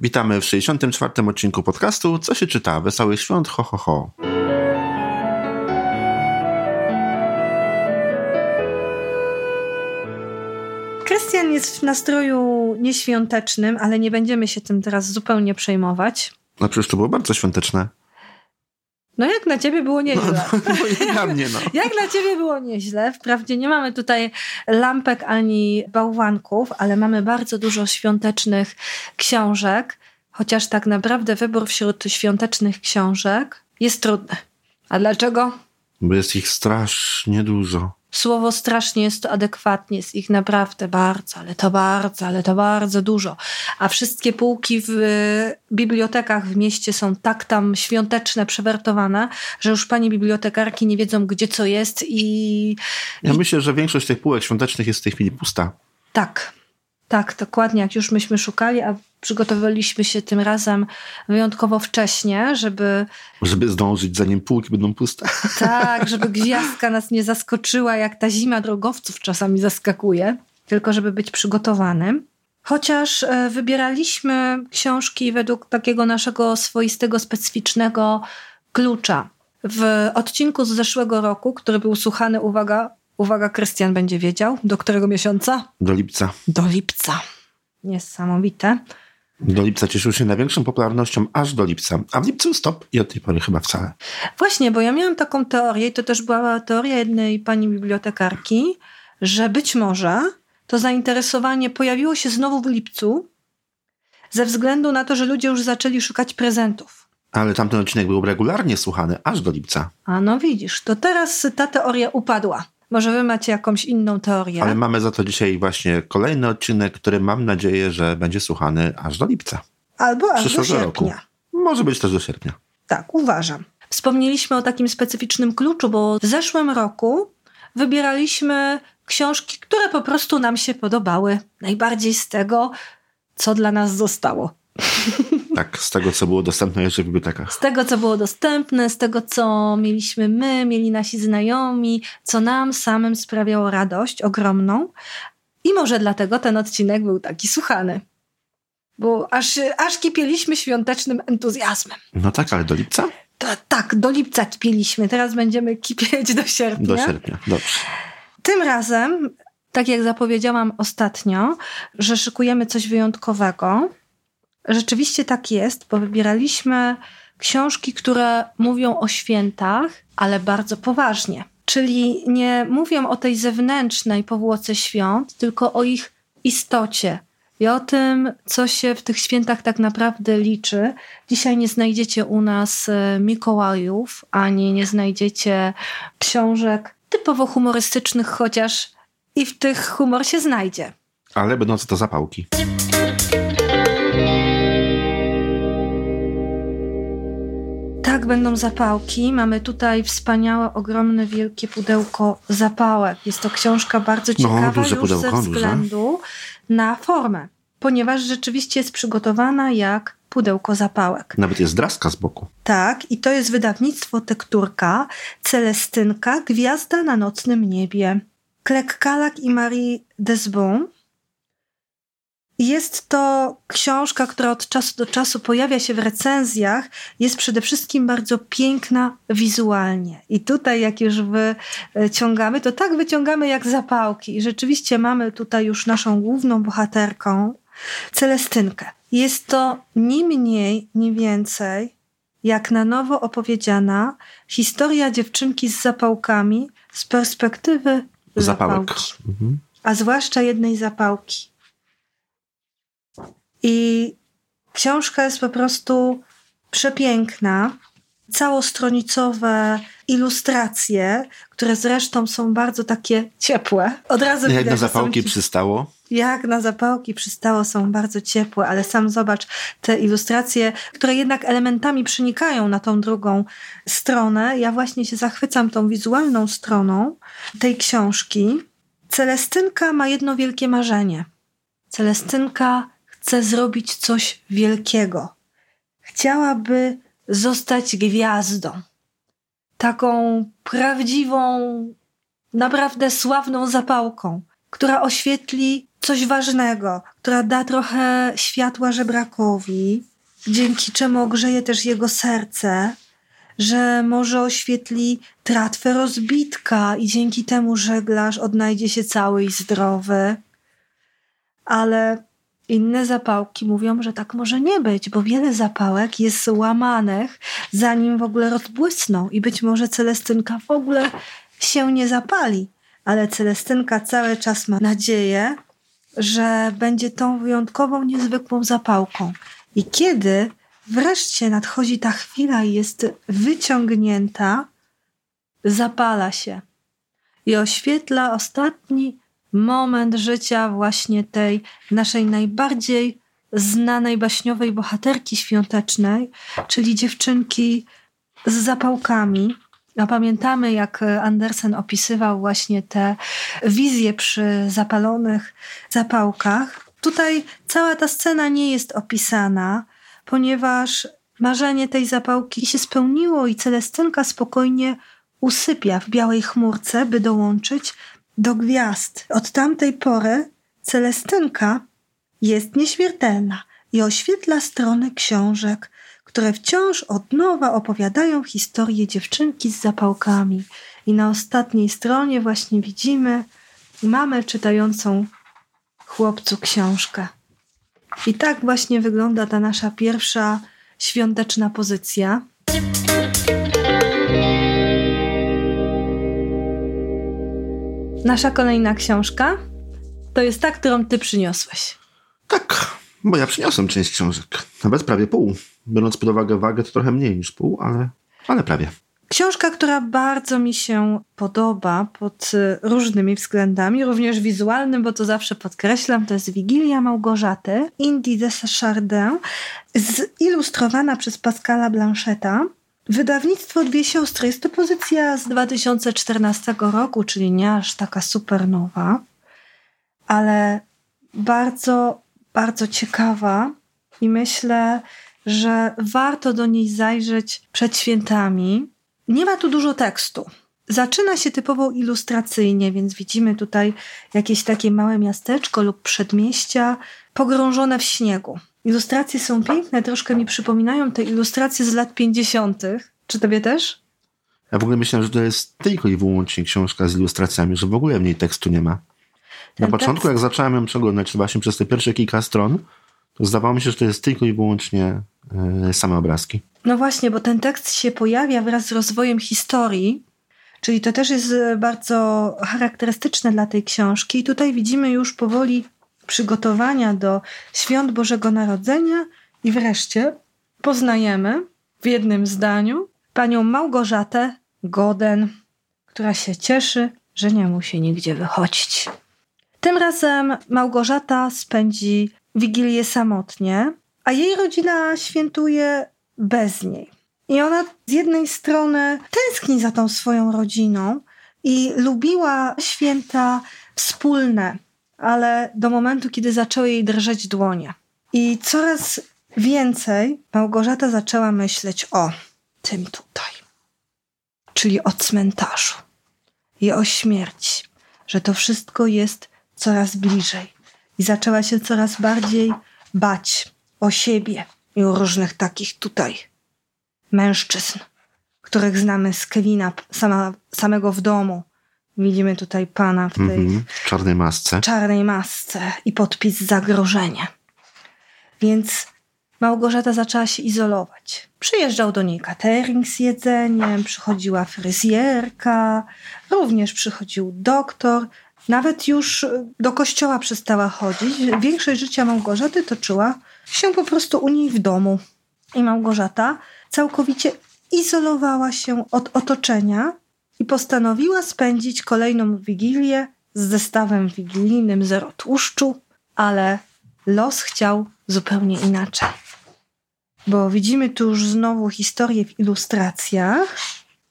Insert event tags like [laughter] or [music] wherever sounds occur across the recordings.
Witamy w 64. odcinku podcastu Co się czyta? Wesołych świąt, ho, ho, ho. Krystian jest w nastroju nieświątecznym, ale nie będziemy się tym teraz zupełnie przejmować. No przecież to było bardzo świąteczne. No jak na ciebie było nieźle. No, no, no dla mnie, no. [laughs] jak dla ciebie było nieźle. Wprawdzie nie mamy tutaj lampek ani bałwanków, ale mamy bardzo dużo świątecznych książek, chociaż tak naprawdę wybór wśród świątecznych książek jest trudny. A dlaczego? Bo jest ich strasznie dużo. Słowo strasznie jest to adekwatnie, jest ich naprawdę bardzo, ale to bardzo, ale to bardzo dużo. A wszystkie półki w bibliotekach w mieście są tak tam świąteczne, przewertowane, że już pani bibliotekarki nie wiedzą, gdzie co jest i... Ja myślę, że większość tych półek świątecznych jest w tej chwili pusta. Tak, tak, dokładnie, jak już myśmy szukali, a przygotowaliśmy się tym razem wyjątkowo wcześnie, żeby... Żeby zdążyć, zanim półki będą puste. [laughs] Tak, żeby gwiazdka nas nie zaskoczyła, jak ta zima drogowców czasami zaskakuje, tylko żeby być przygotowanym. Chociaż e, wybieraliśmy książki według takiego naszego swoistego, specyficznego klucza. W odcinku z zeszłego roku, który był słuchany, uwaga, uwaga, Krystian będzie wiedział, do którego miesiąca? Do lipca. Do lipca. Niesamowite. Do lipca cieszył się największą popularnością aż do lipca, a w lipcu stop i od tej pory chyba wcale. Właśnie, bo ja miałam taką teorię, i to też była teoria jednej pani bibliotekarki, że być może to zainteresowanie pojawiło się znowu w lipcu ze względu na to, że ludzie już zaczęli szukać prezentów. Ale tamten odcinek był regularnie słuchany aż do lipca. A no widzisz, to teraz ta teoria upadła. Może wy macie jakąś inną teorię. Ale mamy za to dzisiaj właśnie kolejny odcinek, który mam nadzieję, że będzie słuchany aż do lipca. Albo aż do sierpnia. Roku. Może być też do sierpnia. Tak, uważam. Wspomnieliśmy o takim specyficznym kluczu, bo w zeszłym roku wybieraliśmy książki, które po prostu nam się podobały. Najbardziej z tego, co dla nas zostało. Tak, z tego, co było dostępne jeszcze w bibliotekach. Z tego, co było dostępne, z tego, co mieliśmy my, mieli nasi znajomi, co nam samym sprawiało radość ogromną. I może dlatego ten odcinek był taki słuchany. Bo aż, aż kipieliśmy świątecznym entuzjazmem. No tak, ale do lipca? To, tak, do lipca kipieliśmy. Teraz będziemy kipieć do sierpnia. Do sierpnia, dobrze. Tym razem, tak jak zapowiedziałam ostatnio, że szykujemy coś wyjątkowego rzeczywiście tak jest, bo wybieraliśmy książki, które mówią o świętach, ale bardzo poważnie. Czyli nie mówią o tej zewnętrznej powłoce świąt, tylko o ich istocie i o tym, co się w tych świętach tak naprawdę liczy. Dzisiaj nie znajdziecie u nas e, Mikołajów, ani nie znajdziecie książek typowo humorystycznych, chociaż i w tych humor się znajdzie. Ale będą to zapałki. Będą zapałki. Mamy tutaj wspaniałe, ogromne, wielkie pudełko zapałek. Jest to książka bardzo no, ciekawa no, już pudełko, ze względu duże. na formę, ponieważ rzeczywiście jest przygotowana jak pudełko zapałek. Nawet jest draska z boku. Tak, i to jest wydawnictwo Tekturka, Celestynka, Gwiazda na nocnym niebie. Klek Kalak i Marie Desbon jest to książka, która od czasu do czasu pojawia się w recenzjach. Jest przede wszystkim bardzo piękna wizualnie. I tutaj, jak już wyciągamy, to tak wyciągamy jak zapałki. I rzeczywiście mamy tutaj już naszą główną bohaterką, Celestynkę. Jest to ni mniej, ni więcej jak na nowo opowiedziana historia dziewczynki z zapałkami z perspektywy Zapałek. zapałki. Mhm. A zwłaszcza jednej zapałki. I książka jest po prostu przepiękna. Całostronicowe ilustracje, które zresztą są bardzo takie ciepłe. Od razu Jak widać, na zapałki przystało? Jak na zapałki przystało, są bardzo ciepłe, ale sam zobacz te ilustracje, które jednak elementami przenikają na tą drugą stronę. Ja właśnie się zachwycam tą wizualną stroną tej książki. Celestynka ma jedno wielkie marzenie. Celestynka chce zrobić coś wielkiego. Chciałaby zostać gwiazdą. Taką prawdziwą, naprawdę sławną zapałką, która oświetli coś ważnego, która da trochę światła żebrakowi, dzięki czemu ogrzeje też jego serce, że może oświetli tratwę rozbitka i dzięki temu żeglarz odnajdzie się cały i zdrowy. Ale inne zapałki mówią, że tak może nie być, bo wiele zapałek jest łamanych, zanim w ogóle rozbłysną i być może Celestynka w ogóle się nie zapali. Ale Celestynka cały czas ma nadzieję, że będzie tą wyjątkową, niezwykłą zapałką. I kiedy wreszcie nadchodzi ta chwila i jest wyciągnięta, zapala się i oświetla ostatni moment życia właśnie tej naszej najbardziej znanej baśniowej bohaterki świątecznej, czyli dziewczynki z zapałkami. A pamiętamy, jak Andersen opisywał właśnie te wizje przy zapalonych zapałkach. Tutaj cała ta scena nie jest opisana, ponieważ marzenie tej zapałki się spełniło i Celestynka spokojnie usypia w białej chmurce, by dołączyć do gwiazd. Od tamtej pory Celestynka jest nieśmiertelna i oświetla strony książek, które wciąż od nowa opowiadają historię dziewczynki z zapałkami. I na ostatniej stronie właśnie widzimy mamę czytającą chłopcu książkę. I tak właśnie wygląda ta nasza pierwsza świąteczna pozycja. Nasza kolejna książka to jest ta, którą ty przyniosłeś. Tak, bo ja przyniosłem część książek. Nawet prawie pół. Biorąc pod uwagę wagę, to trochę mniej niż pół, ale, ale prawie. Książka, która bardzo mi się podoba pod y, różnymi względami, również wizualnym, bo to zawsze podkreślam, to jest Wigilia Małgorzaty, Indie de Chardin, zilustrowana przez Pascala Blanchetta. Wydawnictwo Dwie Siostry. Jest to pozycja z 2014 roku, czyli nie aż taka super nowa, ale bardzo, bardzo ciekawa i myślę, że warto do niej zajrzeć przed świętami. Nie ma tu dużo tekstu. Zaczyna się typowo ilustracyjnie, więc widzimy tutaj jakieś takie małe miasteczko lub przedmieścia pogrążone w śniegu. Ilustracje są piękne, troszkę mi przypominają te ilustracje z lat 50. Czy tobie też? Ja w ogóle myślałem, że to jest tylko i wyłącznie książka z ilustracjami, że w ogóle w niej tekstu nie ma. Na Ten początku, tekst- jak zacząłem ją przeglądać, właśnie przez te pierwsze kilka stron, to zdawało mi się, że to jest tylko i wyłącznie e, same obrazki. No właśnie, bo ten tekst się pojawia wraz z rozwojem historii, czyli to też jest bardzo charakterystyczne dla tej książki. I tutaj widzimy już powoli przygotowania do świąt Bożego Narodzenia i wreszcie poznajemy w jednym zdaniu panią Małgorzatę Goden, która się cieszy, że nie musi nigdzie wychodzić. Tym razem Małgorzata spędzi Wigilię samotnie, a jej rodzina świętuje bez niej. I ona z jednej strony tęskni za tą swoją rodziną i lubiła święta wspólne, ale do momentu, kiedy zaczęły jej drżeć dłonie. I coraz więcej Małgorzata zaczęła myśleć o tym tutaj, czyli o cmentarzu i o śmierci, że to wszystko jest coraz bliżej. I zaczęła się coraz bardziej bać o siebie i o różnych takich tutaj mężczyzn, których znamy z Kevina sama, samego w domu. Widzimy tutaj pana w tej Mhm. W czarnej masce. czarnej masce i podpis zagrożenie. Więc Małgorzata zaczęła się izolować. Przyjeżdżał do niej catering z jedzeniem, przychodziła fryzjerka, również przychodził doktor. Nawet już do kościoła przestała chodzić. Większość życia Małgorzaty toczyła się po prostu u niej w domu. I Małgorzata całkowicie izolowała się od otoczenia i postanowiła spędzić kolejną wigilię z zestawem wigilijnym zero tłuszczu, ale los chciał zupełnie inaczej. Bo widzimy tu już znowu historię w ilustracjach,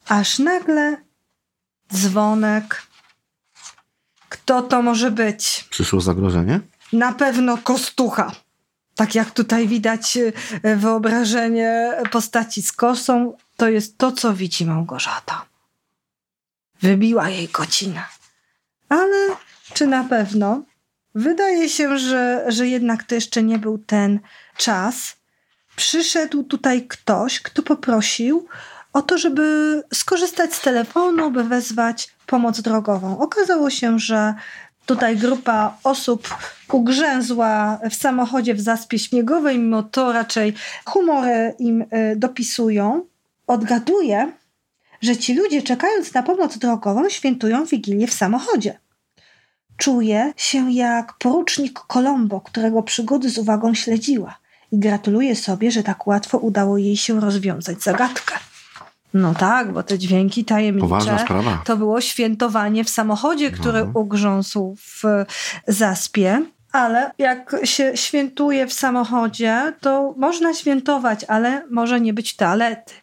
aż nagle dzwonek. Kto to może być? Przyszło zagrożenie? Na pewno kostucha. Tak jak tutaj widać e, wyobrażenie postaci z kosą, to jest to, co widzi Małgorzata. Wybiła jej godzina. Ale czy na pewno wydaje się, że, że jednak to jeszcze nie był ten czas. Przyszedł tutaj ktoś, kto poprosił o to, żeby skorzystać z telefonu, by wezwać pomoc drogową. Okazało się, że tutaj grupa osób ugrzęzła w samochodzie w zaspie śniegowej, mimo to raczej humory im y, dopisują. Odgaduję, że ci ludzie czekając na pomoc drogową świętują Wigilię w samochodzie. Czuję się jak porucznik Colombo, którego przygody z uwagą śledziła i gratuluję sobie, że tak łatwo udało jej się rozwiązać zagadkę. No tak, bo te dźwięki tajemnicze to było świętowanie w samochodzie, który no. ugrząsł w zaspie. Ale jak się świętuje w samochodzie, to można świętować, ale może nie być toalety.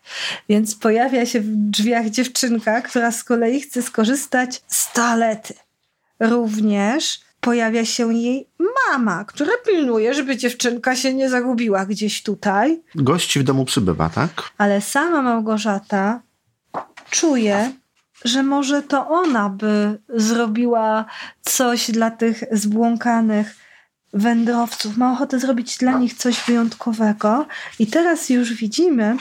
Więc pojawia się w drzwiach dziewczynka, która z kolei chce skorzystać z toalety. Również pojawia się jej mama, która pilnuje, żeby dziewczynka się nie zagubiła gdzieś tutaj. Gości w domu przybywa, tak? Ale sama Małgorzata czuje, że może to ona by zrobiła coś dla tych zbłąkanych wędrowców. Ma ochotę zrobić dla nich coś wyjątkowego. I teraz już widzimy,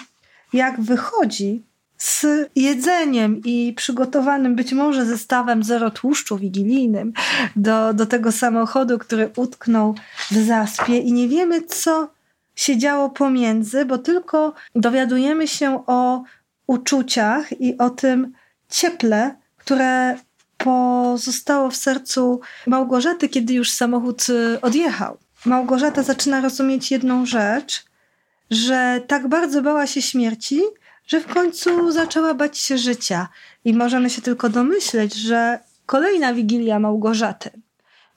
jak wychodzi z jedzeniem i przygotowanym być może zestawem zero tłuszczu wigilijnym do, do tego samochodu, który utknął w zaspie i nie wiemy, co się działo pomiędzy, bo tylko dowiadujemy się o uczuciach i o tym cieple, które pozostało w sercu Małgorzaty, kiedy już samochód y, odjechał. Małgorzata zaczyna rozumieć jedną rzecz, że tak bardzo bała się śmierci, że w końcu zaczęła bać się życia. I możemy się tylko domyśleć, że kolejna wigilia Małgorzaty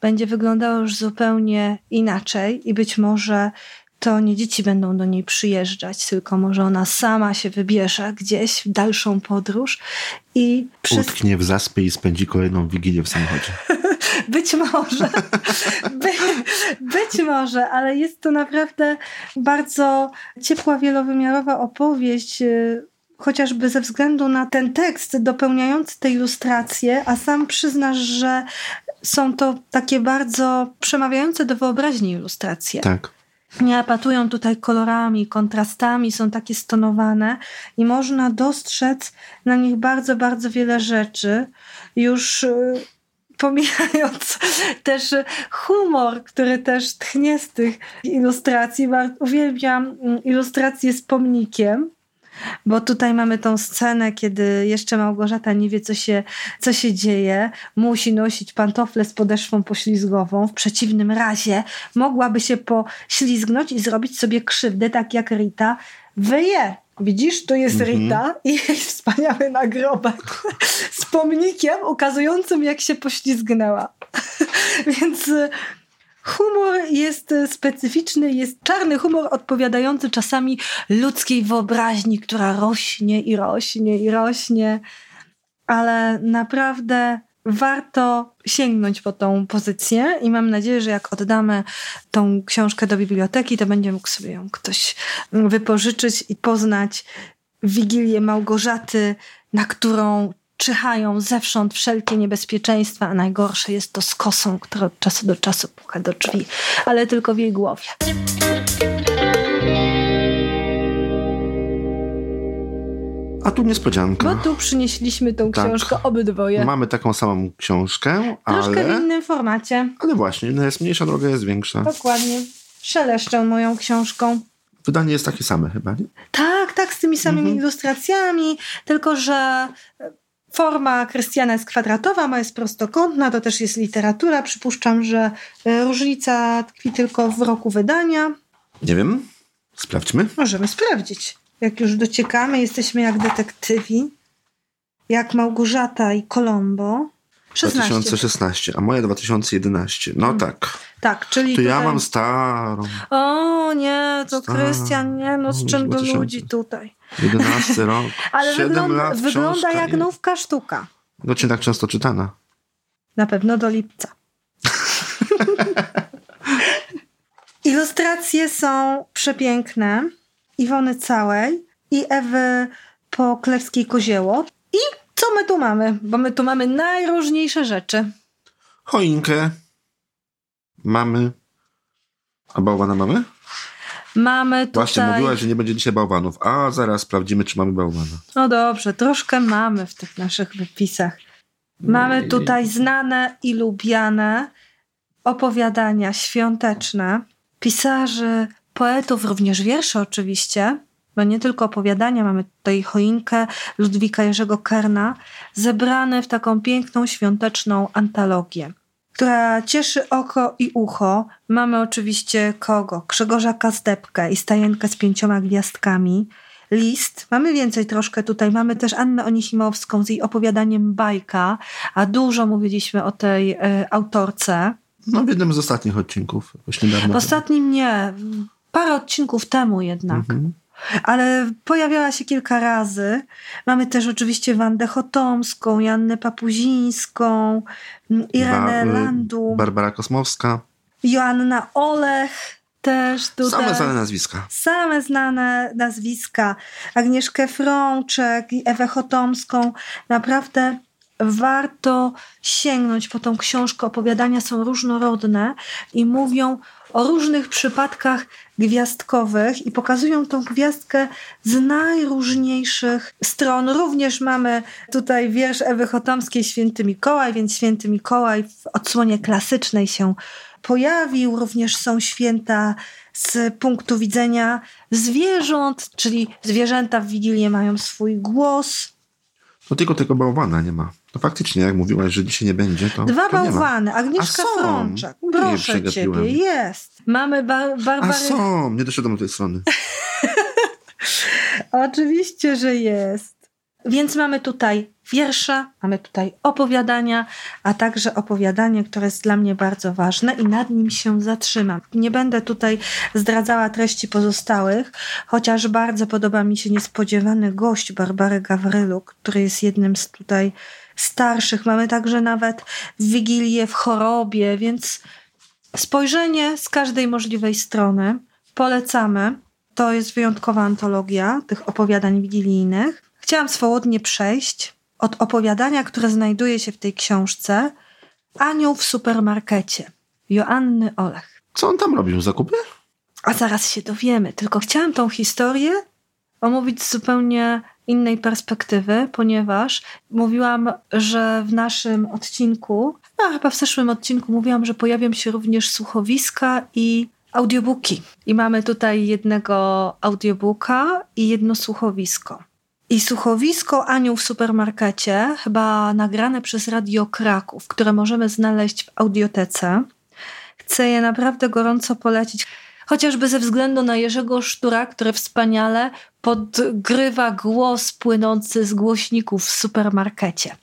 będzie wyglądała już zupełnie inaczej i być może to nie dzieci będą do niej przyjeżdżać, tylko może ona sama się wybierze gdzieś w dalszą podróż i przez... utknie w zaspie i spędzi kolejną wigilię w samochodzie. [laughs] być może. [laughs] By, być może, ale jest to naprawdę bardzo ciepła, wielowymiarowa opowieść y, chociażby ze względu na ten tekst dopełniający te ilustracje, a sam przyznasz, że są to takie bardzo przemawiające do wyobraźni ilustracje. Tak nie apatują tutaj kolorami, kontrastami, są takie stonowane i można dostrzec na nich bardzo, bardzo wiele rzeczy. Już y, pomijając też humor, który też tchnie z tych ilustracji. Uwielbiam mm, ilustrację z pomnikiem, bo tutaj mamy tą scenę, kiedy jeszcze Małgorzata nie wie, co się, co się dzieje. Musi nosić pantofle z podeszwą poślizgową. W przeciwnym razie mogłaby się poślizgnąć i zrobić sobie krzywdę, tak jak Rita wyje. Widzisz, tu jest mm -hmm. Rita i jej wspaniały nagrobek z pomnikiem ukazującym, jak się poślizgnęła. [laughs] Więc Humor jest e, specyficzny, jest czarny humor odpowiadający czasami ludzkiej wyobraźni, która rośnie i rośnie i rośnie, ale naprawdę warto sięgnąć po tą pozycję i mam nadzieję, że jak oddamy tą książkę do biblioteki, to będzie mógł sobie ją ktoś wypożyczyć i poznać Wigilię Małgorzaty, na którą czyhają zewsząd wszelkie niebezpieczeństwa, a najgorsze jest to z kosą, która od czasu do czasu puka do drzwi, ale tylko w jej głowie. A tu niespodzianka. Bo tu przynieśliśmy tą tak. książkę obydwoje. Mamy taką samą książkę, Troszkę ale... w innym formacie. Ale właśnie, jedna jest mniejsza, druga jest większa. Dokładnie. Szeleszczę moją książką. Wydanie jest takie same chyba, nie? Tak, tak, z tymi samymi mhm. ilustracjami, tylko że Forma Krystiana jest kwadratowa, ma jest prostokątna, to też jest literatura. Przypuszczam, że e, różnica tkwi tylko w roku wydania. Nie wiem, sprawdźmy. Możemy sprawdzić. Jak już dociekamy, jesteśmy jak detektywi, jak Małgorzata i Colombo. 16. 2016, a moja 2011. No hmm. tak. Tak, czyli. To tutaj... ja mam starą. O nie, to Krystian, nie, no z czym do ludzi tutaj. 11 [laughs] rok. Ale 7 wygląda, lat wygląda jak jest. nówka sztuka. No cię tak często czytana. Na pewno do lipca. [laughs] Ilustracje są przepiękne. Iwony Całej i Ewy Poklewskiej-Kozieło. I co my tu mamy? Bo my tu mamy najróżniejsze rzeczy. Choinkę. Mamy... A bałwana mamy? Mamy tutaj... Właśnie mówiłaś, że nie będzie dzisiaj bałwanów. A zaraz sprawdzimy, czy mamy bałwana. No dobrze, troszkę mamy w tych naszych wypisach. Mamy No tutaj znane i lubiane opowiadania świąteczne, pisarzy, poetów, również wiersze oczywiście, bo nie tylko opowiadania, mamy tutaj choinkę Ludwika Jerzego Kerna, zebrane w taką piękną świąteczną antologię, która cieszy oko i ucho. Mamy oczywiście kogo? Grzegorza Kazdepkę i Stajenkę z pięcioma gwiazdkami, list. Mamy więcej troszkę tutaj. Mamy też Annę Onisimowską z jej opowiadaniem Bajka, a dużo mówiliśmy o tej y, autorce. No w jednym z ostatnich odcinków. Właśnie. W ostatnim nie, parę odcinków temu jednak. Mhm. Ale pojawiała się kilka razy. Mamy też oczywiście Wandę Chotomską, Jannę Papuzińską, Irenę Ba- y, Landu, Barbara Kosmowska. Joanna Olech też tutaj. Same znane nazwiska. Same znane nazwiska. Agnieszkę Frączek i Ewę Chotomską. Naprawdę warto sięgnąć po tą książkę. Opowiadania są różnorodne i mówią o różnych przypadkach gwiazdkowych i pokazują tą gwiazdkę z najróżniejszych stron. Również mamy tutaj wiersz Ewy Chotomskiej Święty Mikołaj, więc Święty Mikołaj w odsłonie klasycznej się pojawił. Również są święta z punktu widzenia zwierząt, czyli zwierzęta w Wigilię mają swój głos. No tylko tego bałwana nie ma. No faktycznie, jak mówiłaś, że dzisiaj nie będzie, to Dwa to bałwany, Agnieszka. Frączak. Proszę ciebie, jest. Mamy bar A są! Nie doszedłem do tej strony. [laughs] Oczywiście, że jest. Więc mamy tutaj wiersze, mamy tutaj opowiadania, a także opowiadanie, które jest dla mnie bardzo ważne i nad nim się zatrzymam. Nie będę tutaj zdradzała treści pozostałych, chociaż bardzo podoba mi się niespodziewany gość Barbary Gawryluk, który jest jednym z tutaj starszych. Mamy także nawet Wigilię w chorobie, więc spojrzenie z każdej możliwej strony. Polecamy. To jest wyjątkowa antologia tych opowiadań wigilijnych. Chciałam swobodnie przejść od opowiadania, które znajduje się w tej książce Anioł w supermarkecie Joanny Olech. Co on tam robił? Zakupy? A zaraz się dowiemy. Tylko chciałam tą historię omówić z zupełnie innej perspektywy, ponieważ mówiłam, że w naszym odcinku, a chyba w zeszłym odcinku mówiłam, że pojawią się również słuchowiska i audiobooki. I mamy tutaj jednego audiobooka i jedno słuchowisko. I słuchowisko Anioł w supermarkecie, chyba nagrane przez Radio Kraków, które możemy znaleźć w audiotece. Chcę je naprawdę gorąco polecić. Chociażby ze względu na Jerzego Sztura, który wspaniale podgrywa głos płynący z głośników w supermarkecie.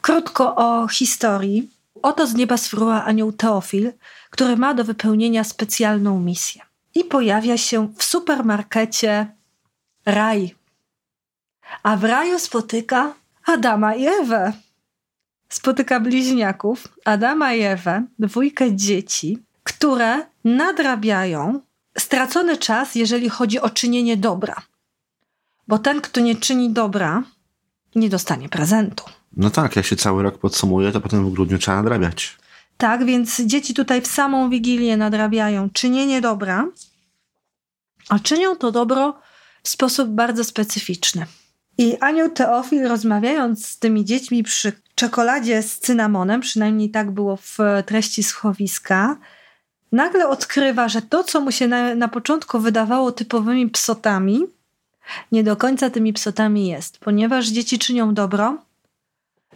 Krótko o historii. Oto z nieba sfruła anioł Teofil, który ma do wypełnienia specjalną misję. I pojawia się w supermarkecie Raj. A w raju spotyka Adama i Ewę. Spotyka bliźniaków, Adama i Ewę, dwójkę dzieci, które nadrabiają stracony czas, jeżeli chodzi o czynienie dobra. Bo ten, kto nie czyni dobra, nie dostanie prezentu. No tak, jak się cały rok podsumuje, to potem w grudniu trzeba nadrabiać. Tak, więc dzieci tutaj w samą Wigilię nadrabiają czynienie dobra, a czynią to dobro w sposób bardzo specyficzny. I anioł Teofil, rozmawiając z tymi dziećmi przy czekoladzie z cynamonem, przynajmniej tak było w treści schowiska, nagle odkrywa, że to, co mu się na, na początku wydawało typowymi psotami, nie do końca tymi psotami jest, ponieważ dzieci czynią dobro,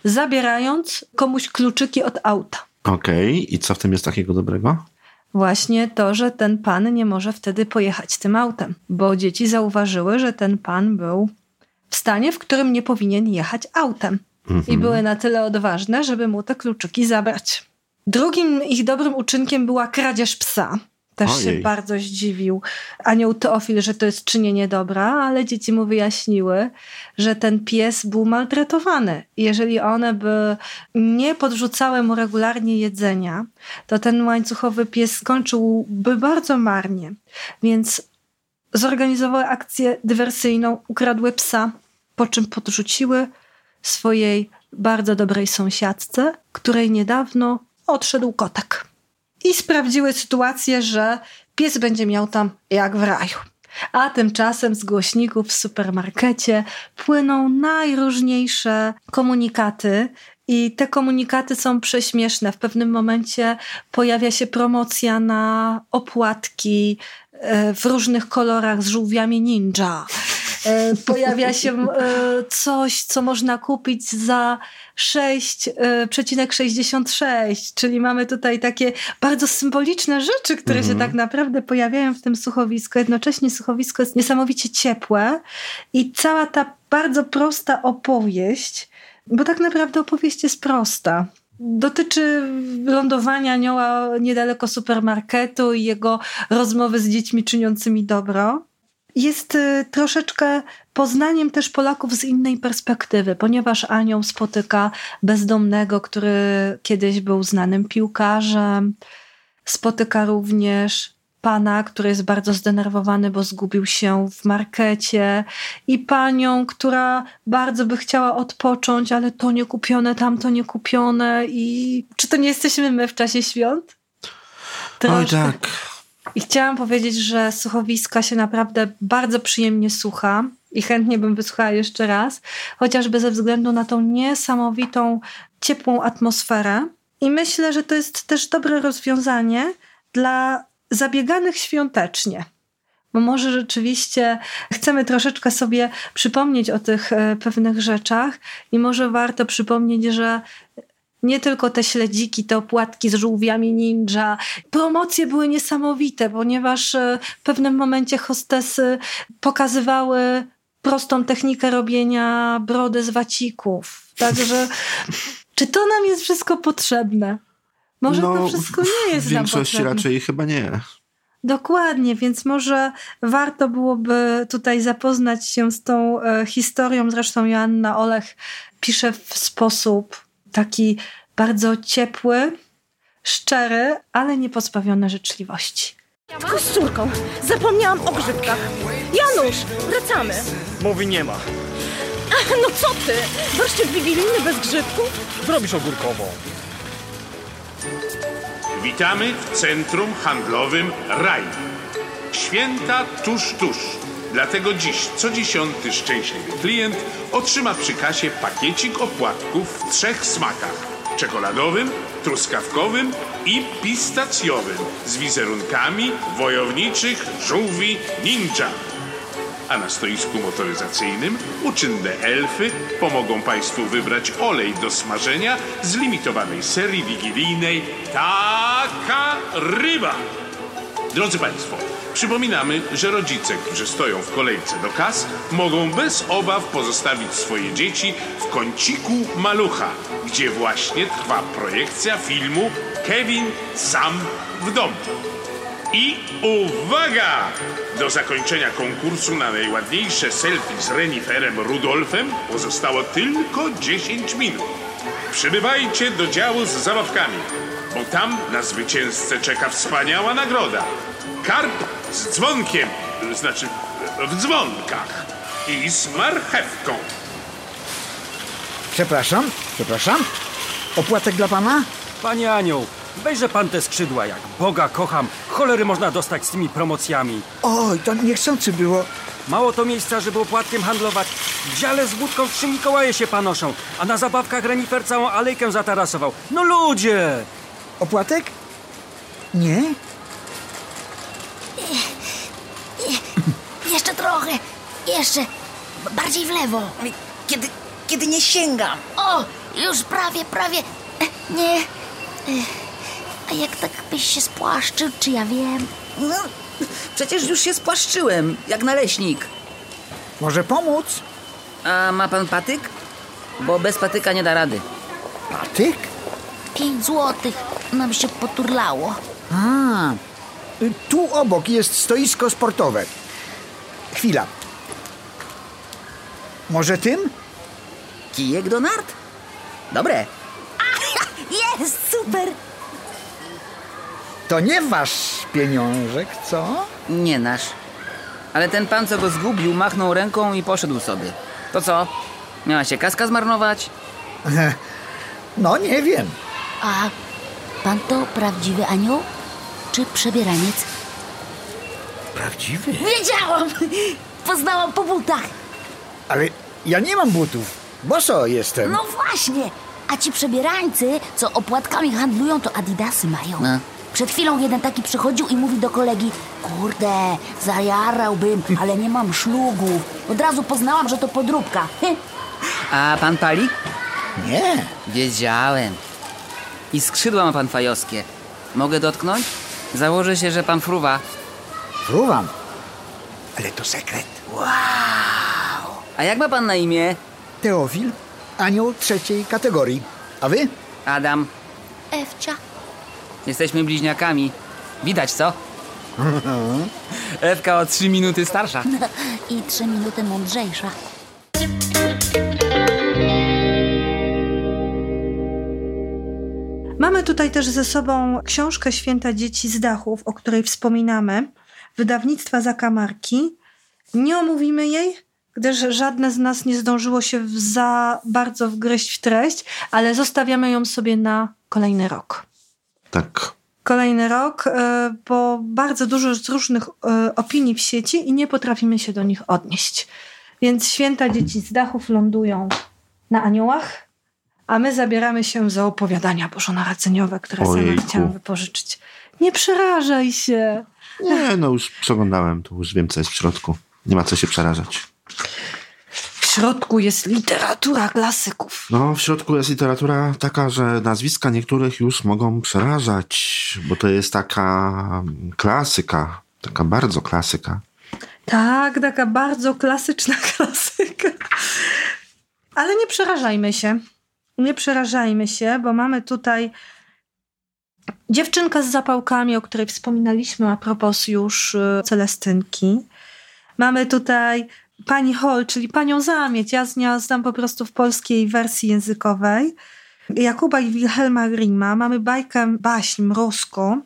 zabierając komuś kluczyki od auta. Okej, i co w tym jest takiego dobrego? Właśnie to, że ten pan nie może wtedy pojechać tym autem, bo dzieci zauważyły, że ten pan był w stanie, w którym nie powinien jechać autem. I były na tyle odważne, żeby mu te kluczyki zabrać. Drugim ich dobrym uczynkiem była kradzież psa. Też się Ojej. bardzo zdziwił anioł Teofil, że to jest czynienie dobra, ale dzieci mu wyjaśniły, że ten pies był maltretowany. Jeżeli one by nie podrzucały mu regularnie jedzenia, to ten łańcuchowy pies skończyłby bardzo marnie. Więc zorganizowały akcję dywersyjną, ukradły psa, po czym podrzuciły swojej bardzo dobrej sąsiadce, której niedawno odszedł kotek. i sprawdziły sytuację, że pies będzie miał tam jak w raju. A tymczasem z głośników w supermarkecie płyną najróżniejsze komunikaty. I te komunikaty są prześmieszne. W pewnym momencie pojawia się promocja na opłatki w różnych kolorach z żółwiami ninja. E, pojawia się e, coś, co można kupić za 6,66, czyli mamy tutaj takie bardzo symboliczne rzeczy, które mhm. się tak naprawdę pojawiają w tym słuchowisku. Jednocześnie słuchowisko jest niesamowicie ciepłe i cała ta bardzo prosta opowieść, bo tak naprawdę opowieść jest prosta. Dotyczy lądowania anioła niedaleko supermarketu i jego rozmowy z dziećmi czyniącymi dobro jest y, troszeczkę poznaniem też Polaków z innej perspektywy, ponieważ Anioł spotyka bezdomnego, który kiedyś był znanym piłkarzem. Spotyka również pana, który jest bardzo zdenerwowany, bo zgubił się w markecie, i panią, która bardzo by chciała odpocząć, ale to nie kupione, tamto nie kupione. I czy to nie jesteśmy my w czasie świąt? Oj, tak. I chciałam powiedzieć, że słuchowiska się naprawdę bardzo przyjemnie słucha i chętnie bym wysłuchała jeszcze raz, chociażby ze względu na tą niesamowitą, ciepłą atmosferę. I myślę, że to jest też dobre rozwiązanie dla zabieganych świątecznie. Bo może rzeczywiście chcemy troszeczkę sobie przypomnieć o tych e, pewnych rzeczach i może warto przypomnieć, że nie tylko te śledziki, te opłatki z żółwiami ninja. Promocje były niesamowite, ponieważ e, w pewnym momencie hostesy pokazywały prostą technikę robienia brody z wacików. Także czy to nam jest wszystko potrzebne? Może no, to wszystko nie jest w większości nam raczej chyba nie. Dokładnie, więc może warto byłoby tutaj zapoznać się z tą e, historią. Zresztą Joanna Olech pisze w sposób taki bardzo ciepły, szczery, ale nie pozbawiony życzliwości. Tylko z córką. Zapomniałam o grzybkach. Janusz, wracamy. Mówi nie ma. Ach, no co ty? Warszczyk wigilijny bez grzybków? Zrobisz ogórkową. Witamy w centrum handlowym Raj. Święta tuż, tuż. Dlatego dziś co dziesiąty szczęśliwy klient otrzyma przy kasie pakiecik opłatków w trzech smakach. Czekoladowym, truskawkowym i pistacjowym z wizerunkami wojowniczych żółwi ninja. A na stoisku motoryzacyjnym uczynne elfy pomogą Państwu wybrać olej do smażenia z limitowanej serii wigilijnej Taka Ryba. Drodzy Państwo, przypominamy, że rodzice, którzy stoją w kolejce do kas, mogą bez obaw pozostawić swoje dzieci w kąciku malucha, gdzie właśnie trwa projekcja filmu Kevin sam w domu. I uwaga! Do zakończenia konkursu na najładniejsze selfie z Reniferem Rudolfem pozostało tylko 10 minut. Przybywajcie do działu z zabawkami bo tam na zwycięzcę czeka wspaniała nagroda. Karp z dzwonkiem, znaczy w dzwonkach i z marchewką. Przepraszam, przepraszam. Opłatek dla pana? Panie Anioł, wejrze pan te skrzydła, jak Boga kocham. Cholery można dostać z tymi promocjami. Oj, to niechcący było. Mało to miejsca, żeby opłatkiem handlować. W dziale z wódką trzy Mikołaje się panoszą, a na zabawkach renifer całą alejkę zatarasował. No ludzie! Opłatek? Nie? Jeszcze trochę. Jeszcze. Bardziej w lewo. Kiedy, kiedy nie sięgam. O, już prawie, prawie. Nie. A jak tak byś się spłaszczył, czy ja wiem? No, przecież już się spłaszczyłem, jak naleśnik. Może pomóc? A ma pan patyk? Bo bez patyka nie da rady. Patyk? Pięć złotych nam się poturlało. A, tu obok jest stoisko sportowe. Chwila. Może tym? Kijek do nart? Dobre. [laughs] Jest, super! To nie wasz pieniążek, co? Nie nasz. Ale ten pan, co go zgubił, machnął ręką i poszedł sobie. To co? Miała się kaska zmarnować? [laughs] No, nie wiem. A pan to prawdziwy anioł? czy przebieraniec? Prawdziwy? Wiedziałam! Poznałam po butach. Ale ja nie mam butów. Boso jestem. No właśnie! A ci przebierańcy, co opłatkami handlują, to adidasy mają. No. Przed chwilą jeden taki przychodził i mówi do kolegi Kurde, zajarałbym, ale nie mam szlugu. Od razu poznałam, że to podróbka. A pan pali? Nie. Wiedziałem. I skrzydła ma pan fajowskie. Mogę dotknąć? Założę się, że pan fruwa. Fruwam. Ale to sekret. A jak ma pan na imię? Teofil, anioł trzeciej kategorii. A wy? Adam. Ewcia. Jesteśmy bliźniakami. Widać, co? Ewka o trzy minuty starsza. [laughs] I trzy minuty mądrzejsza. Mamy tutaj też ze sobą książkę Święta Dzieci z Dachów, o której wspominamy, wydawnictwa Zakamarki. Nie omówimy jej, gdyż żadne z nas nie zdążyło się za bardzo wgryźć w treść, ale zostawiamy ją sobie na kolejny rok. Tak. Kolejny rok, e, bo bardzo dużo jest różnych e, opinii w sieci i nie potrafimy się do nich odnieść. Więc święta dzieci z dachów lądują na aniołach, a my zabieramy się za opowiadania bożonarodzeniowe, które sama Ojejku. chciałam wypożyczyć. Nie przerażaj się. Nie, no już przeglądałem, to już wiem, co jest w środku. Nie ma co się przerażać. W środku jest literatura klasyków. No, w środku jest literatura taka, że nazwiska niektórych już mogą przerażać, bo to jest taka klasyka, taka bardzo klasyka. Tak, taka bardzo klasyczna [laughs] klasyka. Ale nie przerażajmy się. Nie przerażajmy się, bo mamy tutaj dziewczynkę z zapałkami, o której wspominaliśmy a propos już y, Celestynki. Mamy tutaj pani Hol, czyli panią Zamieć. Ja z nią znam po prostu w polskiej wersji językowej. Jakuba i Wilhelma Grima. Mamy bajkę baśń mrozką,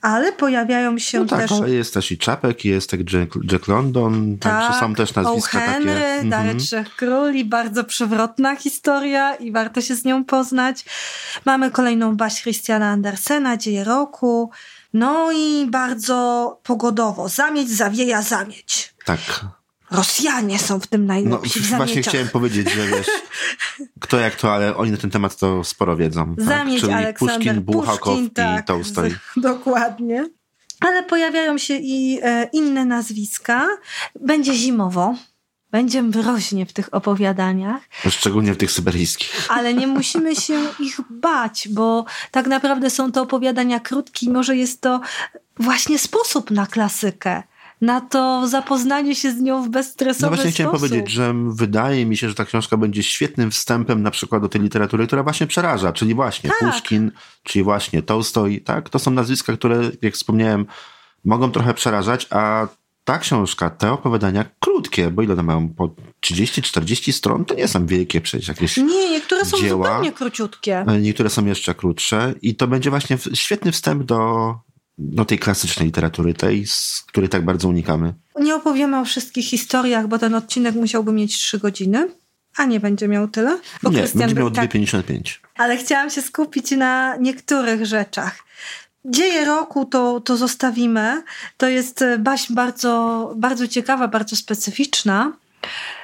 ale pojawiają się No tak, też... ale jest też i Czapek, jest tak Jack, Jack London, także są też nazwiska o Henry, takie. Mhm. Trzech Króli, bardzo przewrotna historia i warto się z nią poznać. Mamy kolejną baśń Christiana Andersena, Dzieje roku. No i bardzo pogodowo. Zamieć zawieja zamieć. Tak. Rosjanie są w tym No, najlepsi w właśnie chciałem powiedzieć, że wiesz, [laughs] kto jak to, ale oni na ten temat to sporo wiedzą. Tak? Zamieć Czyli Aleksander Puszkin, Buchakow Puszkin, tak, i Tolstoj. [laughs] Dokładnie. Ale pojawiają się i e, inne nazwiska. Będzie zimowo. Będzie mroźnie w tych opowiadaniach. Szczególnie w tych syberyjskich. [laughs] ale nie musimy się ich bać, bo tak naprawdę są to opowiadania krótkie i może jest to właśnie sposób na klasykę. Na to zapoznanie się z nią w bezstresowy No właśnie chciałem sposób. powiedzieć, że wydaje mi się, że ta książka będzie świetnym wstępem na przykład do tej literatury, która właśnie przeraża, czyli właśnie Tak. Puszkin, czyli właśnie Tolstoj, tak? To są nazwiska, które, jak wspomniałem, mogą trochę przerażać, a ta książka, te opowiadania krótkie, bo ile one mają? Po 30-40 stron? To nie są wielkie przecież jakieś Nie, niektóre są dzieła. zupełnie króciutkie. E, Niektóre są jeszcze krótsze i to będzie właśnie świetny wstęp do, do tej klasycznej literatury, tej, z której tak bardzo unikamy. Nie opowiemy o wszystkich historiach, bo ten odcinek musiałby mieć trzy godziny, a nie będzie miał tyle. Bo Nie, Krystian będzie miał tak, 2,55. ale chciałam się skupić na niektórych rzeczach. Dzieje roku to, to zostawimy. To jest e, baśń bardzo, bardzo ciekawa, bardzo specyficzna.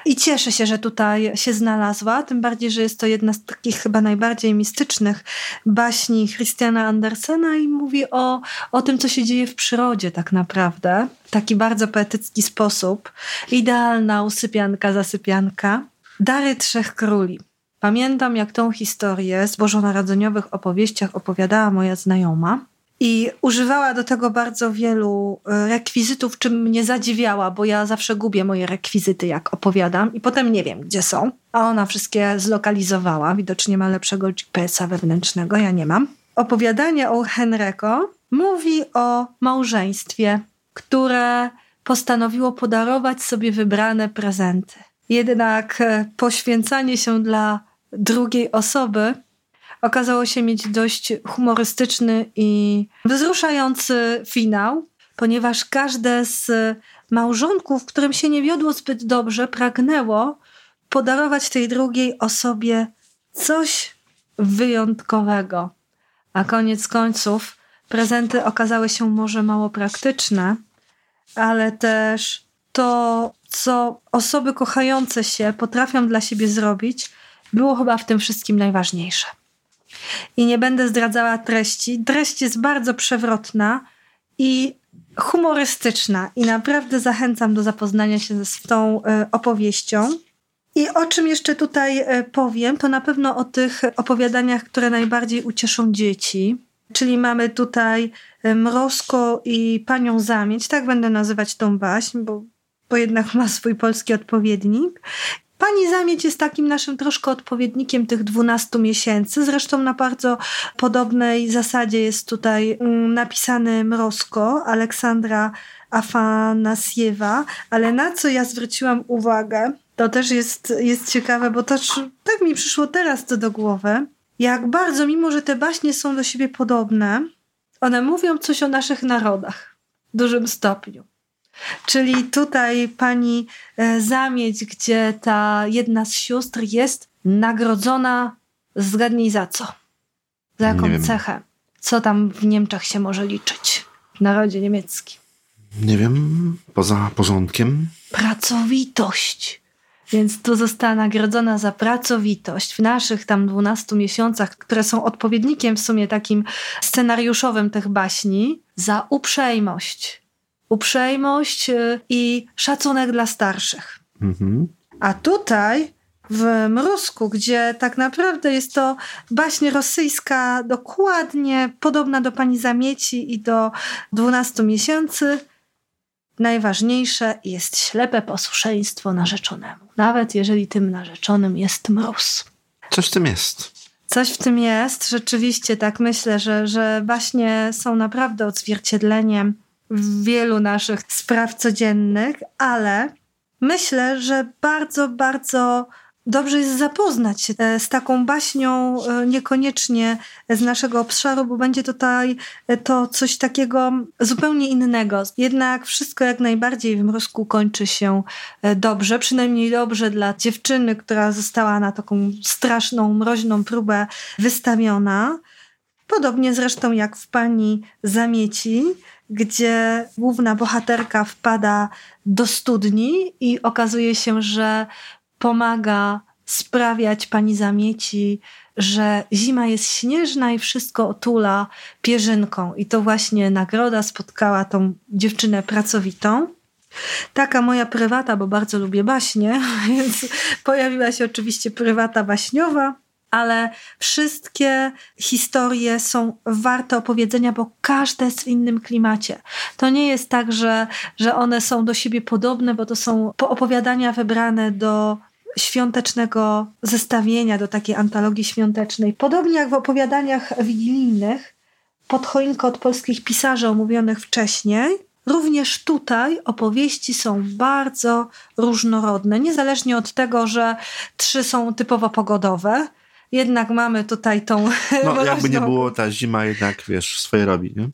I cieszę się, że tutaj się znalazła, tym bardziej, że jest to jedna z takich chyba najbardziej mistycznych baśni Christiana Andersena i mówi o, o tym, co się dzieje w przyrodzie tak naprawdę. Taki bardzo poetycki sposób. Idealna usypianka, zasypianka. Dary Trzech Króli. Pamiętam, jak tą historię z bożonarodzeniowych opowieściach opowiadała moja znajoma. I używała do tego bardzo wielu e, rekwizytów, czym mnie zadziwiała, bo ja zawsze gubię moje rekwizyty, jak opowiadam, i potem nie wiem, gdzie są. A ona wszystkie zlokalizowała. Widocznie ma lepszego GPS-a wewnętrznego, ja nie mam. Opowiadanie o Henryko mówi o małżeństwie, które postanowiło podarować sobie wybrane prezenty. Jednak e, poświęcanie się dla drugiej osoby okazało się mieć dość humorystyczny i wzruszający finał, ponieważ każde z małżonków, którym się nie wiodło zbyt dobrze, pragnęło podarować tej drugiej osobie coś wyjątkowego. A koniec końców prezenty okazały się może mało praktyczne, ale też to, co osoby kochające się potrafią dla siebie zrobić, było chyba w tym wszystkim najważniejsze. I nie będę zdradzała treści. Treść jest bardzo przewrotna i humorystyczna, i naprawdę zachęcam do zapoznania się z tą e, opowieścią. I o czym jeszcze tutaj e, powiem, to na pewno o tych opowiadaniach, które najbardziej ucieszą dzieci. Czyli mamy tutaj e, Mrozko i Panią Zamieć, tak będę nazywać tą baśń, bo, bo jednak ma swój polski odpowiednik. Pani Zamieć jest takim naszym troszkę odpowiednikiem tych 12 miesięcy. Zresztą na bardzo podobnej zasadzie jest tutaj mm, napisany Mrozko Aleksandra Afanasjewa, ale na co ja zwróciłam uwagę, to też jest, jest ciekawe, bo też tak mi przyszło teraz to do głowy, jak bardzo, mimo że te baśnie są do siebie podobne, one mówią coś o naszych narodach w dużym stopniu. Czyli tutaj pani e, Zamieć, gdzie ta jedna z sióstr jest nagrodzona, zgadnij za co? Za jaką cechę? Co tam w Niemczech się może liczyć? W narodzie niemieckim. Nie wiem, poza porządkiem. Pracowitość. Więc tu została nagrodzona za pracowitość w naszych tam 12 miesiącach, które są odpowiednikiem w sumie takim scenariuszowym tych baśni, za uprzejmość. Uprzejmość y, i szacunek dla starszych. Mhm. A tutaj w Mrusku, gdzie tak naprawdę jest to baśń rosyjska dokładnie podobna do Pani Zamieci i do 12 miesięcy, najważniejsze jest ślepe posłuszeństwo narzeczonemu, nawet jeżeli tym narzeczonym jest mróz. Coś w tym jest. Coś w tym jest, rzeczywiście tak myślę, że, że baśnie są naprawdę odzwierciedleniem wielu naszych spraw codziennych, ale myślę, że bardzo, bardzo dobrze jest zapoznać się e, z taką baśnią, e, niekoniecznie z naszego obszaru, bo będzie tutaj e, to coś takiego zupełnie innego. Jednak wszystko jak najbardziej w mrozku kończy się dobrze, przynajmniej dobrze dla dziewczyny, która została na taką straszną, mroźną próbę wystawiona. Podobnie zresztą jak w pani Zamieci, gdzie główna bohaterka wpada do studni i okazuje się, że pomaga sprawiać pani zamieci, że zima jest śnieżna i wszystko otula pierzynką. I to właśnie nagroda spotkała tą dziewczynę pracowitą. Taka moja prywata, bo bardzo lubię baśnie, [laughs] więc pojawiła się oczywiście prywata baśniowa ale wszystkie historie są warte opowiedzenia, bo każda jest w innym klimacie. To nie jest tak, że, że one są do siebie podobne, bo to są opowiadania wybrane do świątecznego zestawienia, do takiej antologii świątecznej. Podobnie jak w opowiadaniach wigilijnych, pod choinkę od polskich pisarzy omówionych wcześniej, Również tutaj opowieści są bardzo różnorodne, niezależnie od tego, że trzy są typowo pogodowe, jednak mamy tutaj tą. [laughs] No, jakby nie było, ta zima jednak, wiesz, swoje robi, nie?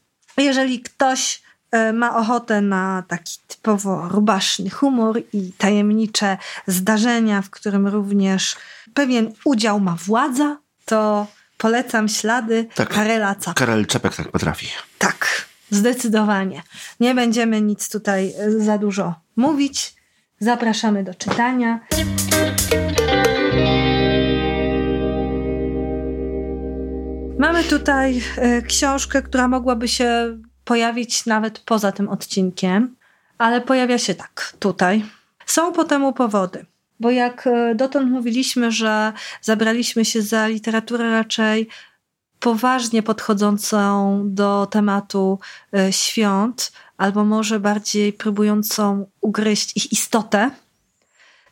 Jeżeli ktoś e, ma ochotę na taki typowo rubaszny humor i tajemnicze zdarzenia, w którym również pewien udział ma władza, to polecam ślady tak, Karela Capka. Karel Czepek tak potrafi. Tak, zdecydowanie. Nie będziemy nic tutaj e, za dużo mówić. Zapraszamy do czytania. Mamy tutaj e, książkę, która mogłaby się pojawić nawet poza tym odcinkiem, ale pojawia się tak tutaj. Są po temu powody. Bo jak e, dotąd mówiliśmy, że zabraliśmy się za literaturę raczej poważnie podchodzącą do tematu e, świąt, albo może bardziej próbującą ugryźć ich istotę,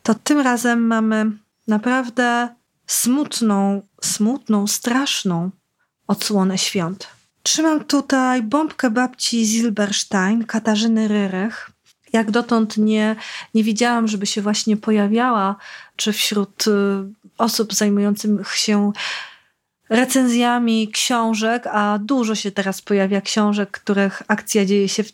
to tym razem mamy naprawdę smutną, smutną, straszną odsłonę świąt. Trzymam tutaj bombkę babci Zilberstein, Katarzyny Ryrech. Jak dotąd nie, nie widziałam, żeby się właśnie pojawiała, czy wśród y, osób zajmujących się recenzjami książek, a dużo się teraz pojawia książek, których akcja dzieje się w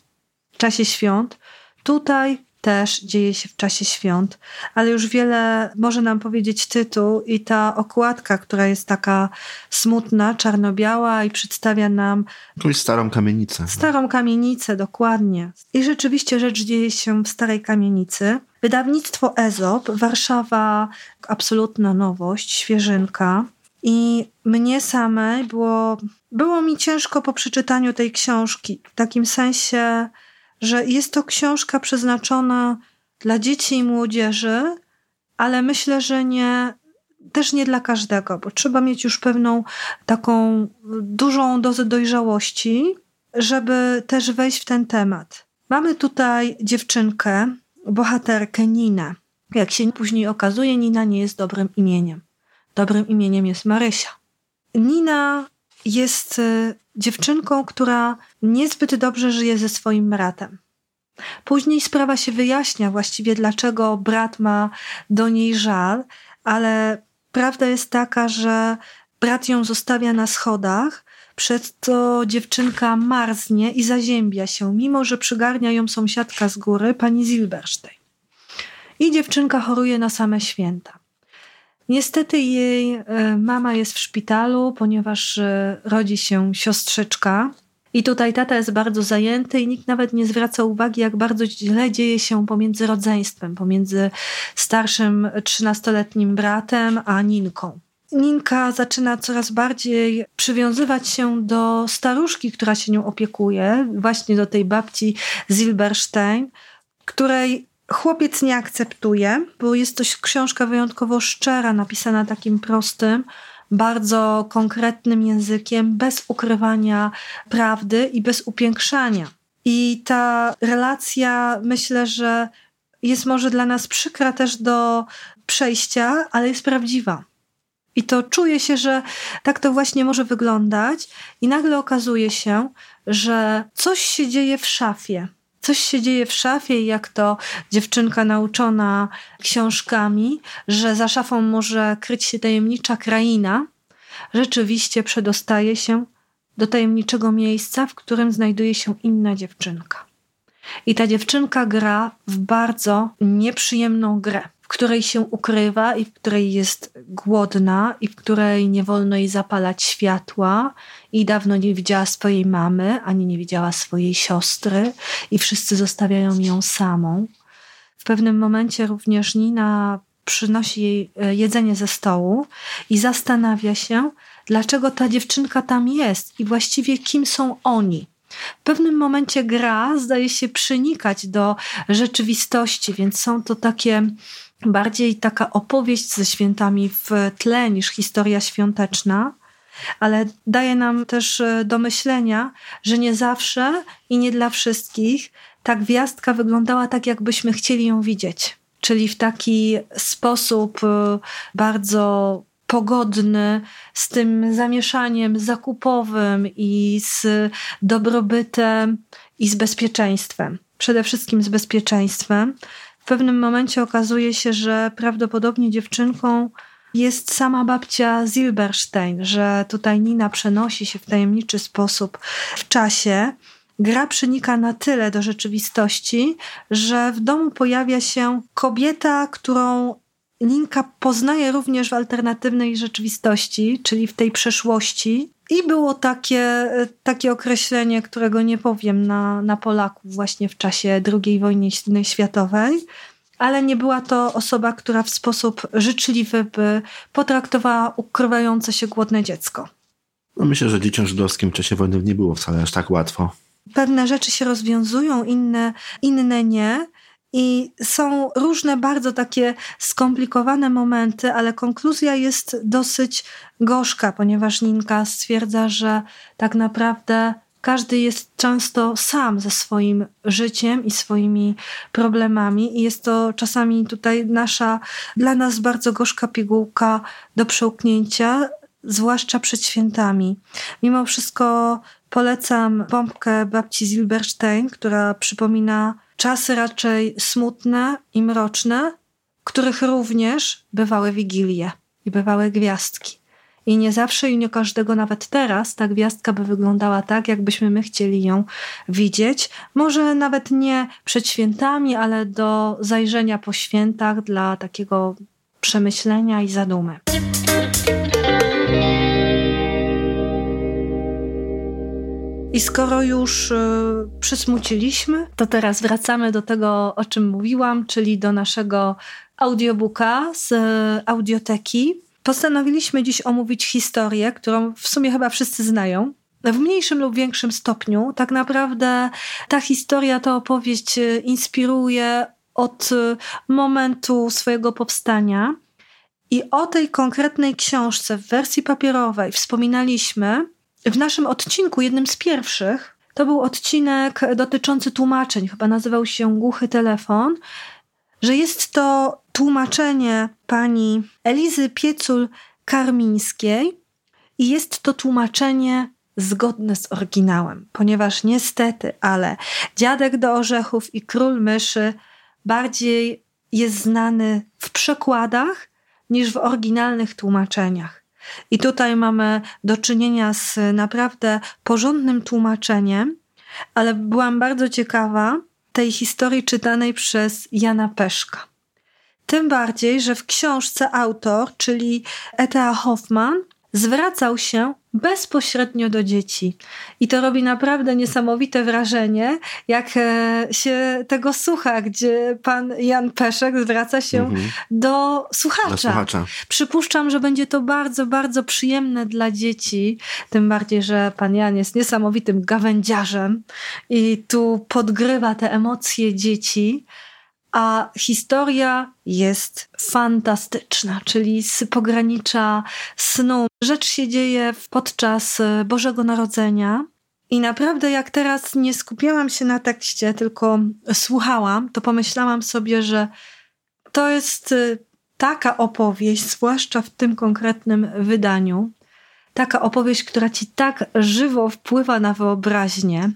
czasie świąt. Tutaj też dzieje się w czasie świąt, ale już wiele może nam powiedzieć tytuł i ta okładka, która jest taka smutna, czarno-biała i przedstawia nam Jakąś starą kamienicę. starą kamienicę, dokładnie. I rzeczywiście rzecz dzieje się w starej kamienicy. Wydawnictwo Ezop, Warszawa, absolutna nowość, świeżynka. I mnie samej było, było mi ciężko po przeczytaniu tej książki, w takim sensie, że jest to książka przeznaczona dla dzieci i młodzieży, ale myślę, że nie, też nie dla każdego, bo trzeba mieć już pewną taką dużą dozę dojrzałości, żeby też wejść w ten temat. Mamy tutaj dziewczynkę, bohaterkę Ninę. Jak się później okazuje, Nina nie jest dobrym imieniem. Dobrym imieniem jest Marysia. Nina jest y, dziewczynką, która niezbyt dobrze żyje ze swoim bratem. Później sprawa się wyjaśnia właściwie, dlaczego brat ma do niej żal, ale prawda jest taka, że brat ją zostawia na schodach, przez co dziewczynka marznie i zaziębia się, mimo że przygarnia ją sąsiadka z góry, pani Zilberstein. I dziewczynka choruje na same święta. Niestety jej e, mama jest w szpitalu, ponieważ e, rodzi się siostrzyczka. I tutaj tata jest bardzo zajęty i nikt nawet nie zwraca uwagi, jak bardzo źle dzieje się pomiędzy rodzeństwem, pomiędzy starszym trzynastoletnim bratem a Ninką. Ninka zaczyna coraz bardziej przywiązywać się do staruszki, która się nią opiekuje, właśnie do tej babci Zilberstein, której chłopiec nie akceptuje, bo jest to książka wyjątkowo szczera, napisana takim prostym, bardzo konkretnym językiem, bez ukrywania prawdy i bez upiększania. I ta relacja, myślę, że jest może dla nas przykra też do przejścia, ale jest prawdziwa. I to czuje się, że tak to właśnie może wyglądać, i nagle okazuje się, że coś się dzieje w szafie coś się dzieje w szafie jak to dziewczynka nauczona książkami, że za szafą może kryć się tajemnicza kraina, rzeczywiście przedostaje się do tajemniczego miejsca, w którym znajduje się inna dziewczynka. I ta dziewczynka gra w bardzo nieprzyjemną grę w której się ukrywa i w której jest głodna i w której nie wolno jej zapalać światła i dawno nie widziała swojej mamy, ani nie widziała swojej siostry i wszyscy zostawiają ją samą. W pewnym momencie również Nina przynosi jej e, jedzenie ze stołu i zastanawia się, dlaczego ta dziewczynka tam jest i właściwie kim są oni. W pewnym momencie gra zdaje się przenikać do rzeczywistości, więc są to takie bardziej taka opowieść ze świętami w tle niż historia świąteczna, ale daje nam też e, do myślenia, że nie zawsze i nie dla wszystkich ta gwiazdka wyglądała tak, jakbyśmy chcieli ją widzieć. Czyli w taki sposób e, bardzo pogodny, z tym zamieszaniem zakupowym i z dobrobytem i z bezpieczeństwem. Przede wszystkim z bezpieczeństwem pewnym momencie okazuje się, że prawdopodobnie dziewczynką jest sama babcia Zilberstein, że tutaj Nina przenosi się w tajemniczy sposób w czasie. Gra przenika na tyle do rzeczywistości, że w domu pojawia się kobieta, którą Linka poznaje również w alternatywnej rzeczywistości, czyli w tej przeszłości. I było takie, takie określenie, którego nie powiem na, na Polaków właśnie w czasie II wojny światowej, ale nie była to osoba, która w sposób życzliwy by potraktowała ukrywające się głodne dziecko. No myślę, że dzieciom żydowskim w czasie wojny nie było wcale aż tak łatwo. Pewne rzeczy się rozwiązują, inne, inne nie. I są różne bardzo takie skomplikowane momenty, ale konkluzja jest dosyć gorzka, ponieważ Ninka stwierdza, że tak naprawdę każdy jest często sam ze swoim życiem i swoimi problemami, i jest to czasami tutaj nasza, dla nas bardzo gorzka pigułka do przełknięcia, zwłaszcza przed świętami. Mimo wszystko polecam bombkę babci Zilberstein, która przypomina czasy raczej smutne i mroczne, których również bywały wigilie i bywały gwiazdki. I nie zawsze i nie każdego, nawet teraz, ta gwiazdka by wyglądała tak, jakbyśmy my chcieli ją widzieć. Może nawet nie przed świętami, ale do zajrzenia po świętach dla takiego przemyślenia i zadumy. I skoro już y, przysmuciliśmy, to teraz wracamy do tego, o czym mówiłam, czyli do naszego audiobooka z y, audioteki. Postanowiliśmy dziś omówić historię, którą w sumie chyba wszyscy znają. W mniejszym lub większym stopniu. Tak naprawdę ta historia, ta opowieść y, inspiruje od momentu swojego powstania. I o tej konkretnej książce w wersji papierowej wspominaliśmy w naszym odcinku, jednym z pierwszych, to był odcinek dotyczący tłumaczeń, chyba nazywał się Głuchy Telefon, że jest to tłumaczenie pani Elizy Piecul-Karmińskiej i jest to tłumaczenie zgodne z oryginałem, ponieważ niestety, ale Dziadek do Orzechów i Król Myszy bardziej jest znany w przekładach niż w oryginalnych tłumaczeniach. I tutaj mamy do czynienia z naprawdę porządnym tłumaczeniem, ale byłam bardzo ciekawa tej historii czytanej przez Jana Peszka. Tym bardziej, że w książce autor, czyli Eta Hoffman, zwracał się bezpośrednio do dzieci. I to robi naprawdę niesamowite wrażenie, jak e, się tego słucha, gdzie pan Jan Peszek zwraca się mhm. do, słuchacza. do słuchacza. Przypuszczam, że będzie to bardzo, bardzo przyjemne dla dzieci, tym bardziej, że pan Jan jest niesamowitym gawędziarzem i tu podgrywa te emocje dzieci a historia jest fantastyczna, czyli z pogranicza snu. Rzecz się dzieje podczas e, Bożego Narodzenia. I naprawdę, jak teraz nie skupiałam się na tekście, tylko słuchałam, to pomyślałam sobie, że to jest e, taka opowieść, zwłaszcza w tym konkretnym wydaniu, taka opowieść, która ci tak żywo wpływa na wyobraźnię,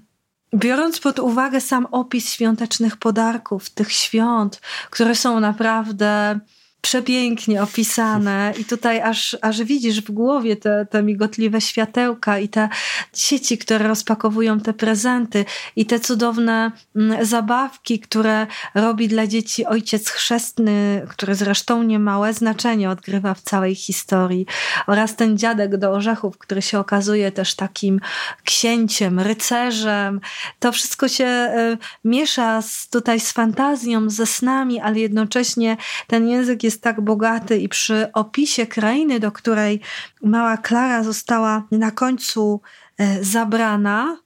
Biorąc pod uwagę sam opis świątecznych podarków, tych świąt, które są naprawdę przepięknie opisane i tutaj aż, aż widzisz w głowie te, te migotliwe światełka i te sieci, które rozpakowują te prezenty i te cudowne mm, zabawki, które robi dla dzieci ojciec chrzestny, który zresztą niemałe znaczenie odgrywa w całej historii oraz ten dziadek do orzechów, który się okazuje też takim księciem, rycerzem. To wszystko się y, miesza z, tutaj z fantazją, ze snami, ale jednocześnie ten język jest jest tak bogaty i przy opisie krainy, do której mała Klara została na końcu e, zabrana,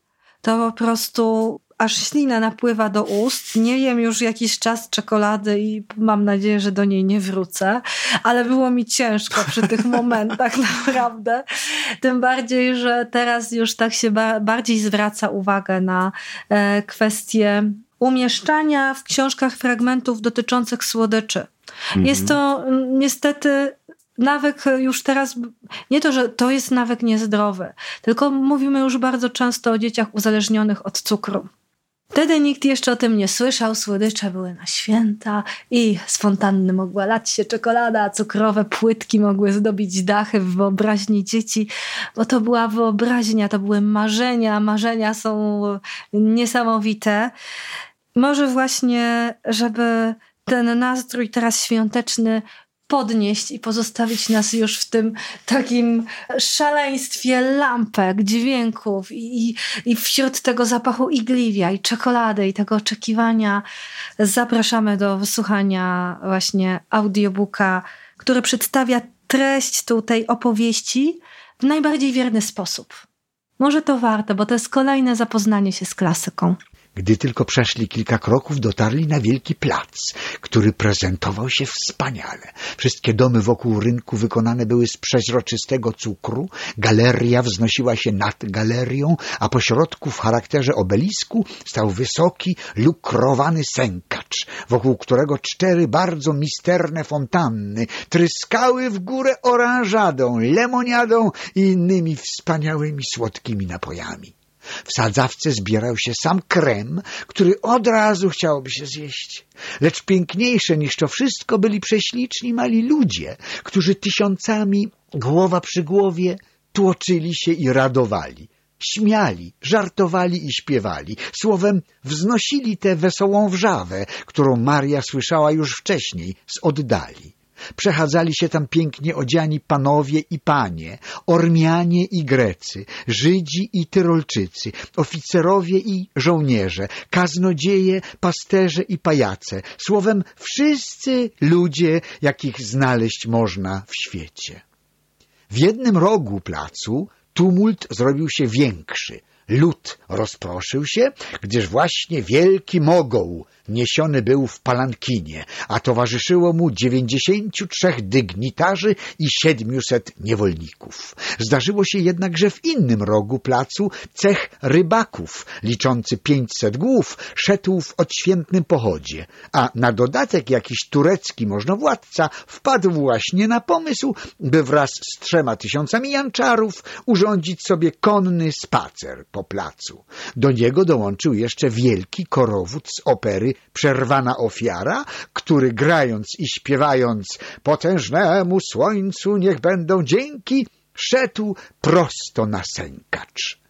to po prostu aż ślina napływa do ust. Nie jem już jakiś czas czekolady i mam nadzieję, że do niej nie wrócę, ale było mi ciężko przy tych [laughs] momentach naprawdę. Tym bardziej, że teraz już tak się bardziej zwraca uwagę na e, kwestie umieszczania w książkach fragmentów dotyczących słodyczy. Mhm. Jest to mm, niestety nawyk już teraz, nie to, że to jest nawyk niezdrowy, tylko mówimy już bardzo często o dzieciach uzależnionych od cukru. Wtedy nikt jeszcze o tym nie słyszał, słodycze były na święta i z fontanny mogła lać się czekolada, cukrowe płytki mogły zdobić dachy w wyobraźni dzieci, bo to była wyobraźnia, to były marzenia, marzenia są niesamowite. Może właśnie, żeby ten nastrój teraz świąteczny podnieść i pozostawić nas już w tym takim szaleństwie lampek, dźwięków i, i wśród tego zapachu igliwia i czekolady i tego oczekiwania zapraszamy do wysłuchania właśnie audiobooka, który przedstawia treść tej opowieści w najbardziej wierny sposób. Może to warto, bo to jest kolejne zapoznanie się z klasyką. Gdy tylko przeszli kilka kroków, dotarli na wielki plac, który prezentował się wspaniale. Wszystkie domy wokół rynku wykonane były z przeźroczystego cukru, galeria wznosiła się nad galerią, a po środku w charakterze obelisku stał wysoki, lukrowany sękacz, wokół którego cztery bardzo misterne fontanny tryskały w górę oranżadą, lemoniadą i innymi wspaniałymi słodkimi napojami. W sadzawce zbierał się sam krem, który od razu chciałoby się zjeść. Lecz piękniejsze niż to wszystko byli prześliczni mali ludzie, którzy tysiącami, głowa przy głowie, tłoczyli się i radowali. Śmiali, żartowali i śpiewali. Słowem, wznosili tę wesołą wrzawę, którą Maria słyszała już wcześniej z oddali. Przechadzali się tam pięknie odziani panowie i panie, Ormianie i Grecy, Żydzi i Tyrolczycy, oficerowie i żołnierze, kaznodzieje, pasterze i pajace, słowem wszyscy ludzie, jakich znaleźć można w świecie. W jednym rogu placu tumult zrobił się większy. Lud rozproszył się, gdyż właśnie wielki mogoł niesiony był w palankinie, a towarzyszyło mu dziewięćdziesięciu trzech dygnitarzy i siedmiuset niewolników. Zdarzyło się jednak, że w innym rogu placu cech rybaków, liczący pięćset głów, szedł w odświętnym pochodzie, a na dodatek jakiś turecki możnowładca wpadł właśnie na pomysł, by wraz z trzema tysiącami janczarów urządzić sobie konny spacer po placu. Do niego dołączył jeszcze wielki korowód z opery Przerwana ofiara, który grając i śpiewając potężnemu słońcu niech będą dzięki, szedł prosto na sękacz.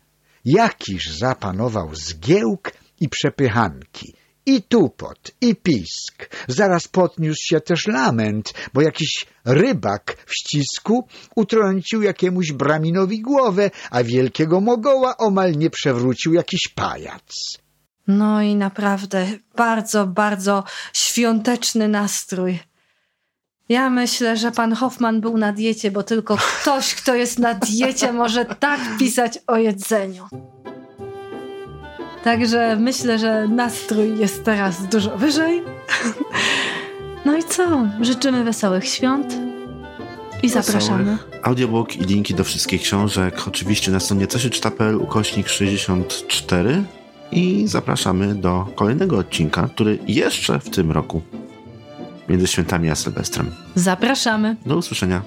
Jakiż zapanował zgiełk i przepychanki, i tupot, i pisk. Zaraz podniósł się też lament, bo jakiś rybak w ścisku utrącił jakiemuś braminowi głowę, a wielkiego mogoła omal nie przewrócił jakiś pajac. No i naprawdę bardzo, bardzo świąteczny nastrój. Ja myślę, że pan Hoffman był na diecie, bo tylko ktoś, kto jest na diecie, może tak pisać o jedzeniu. Także myślę, że nastrój jest teraz dużo wyżej. No i co? Życzymy wesołych świąt i zapraszamy. Audiobook i linki do wszystkich książek oczywiście na stronie cesiuczta.pl ukośnik 64 i zapraszamy do kolejnego odcinka, który jeszcze w tym roku między świętami a Sylwestrem. Zapraszamy. Do usłyszenia.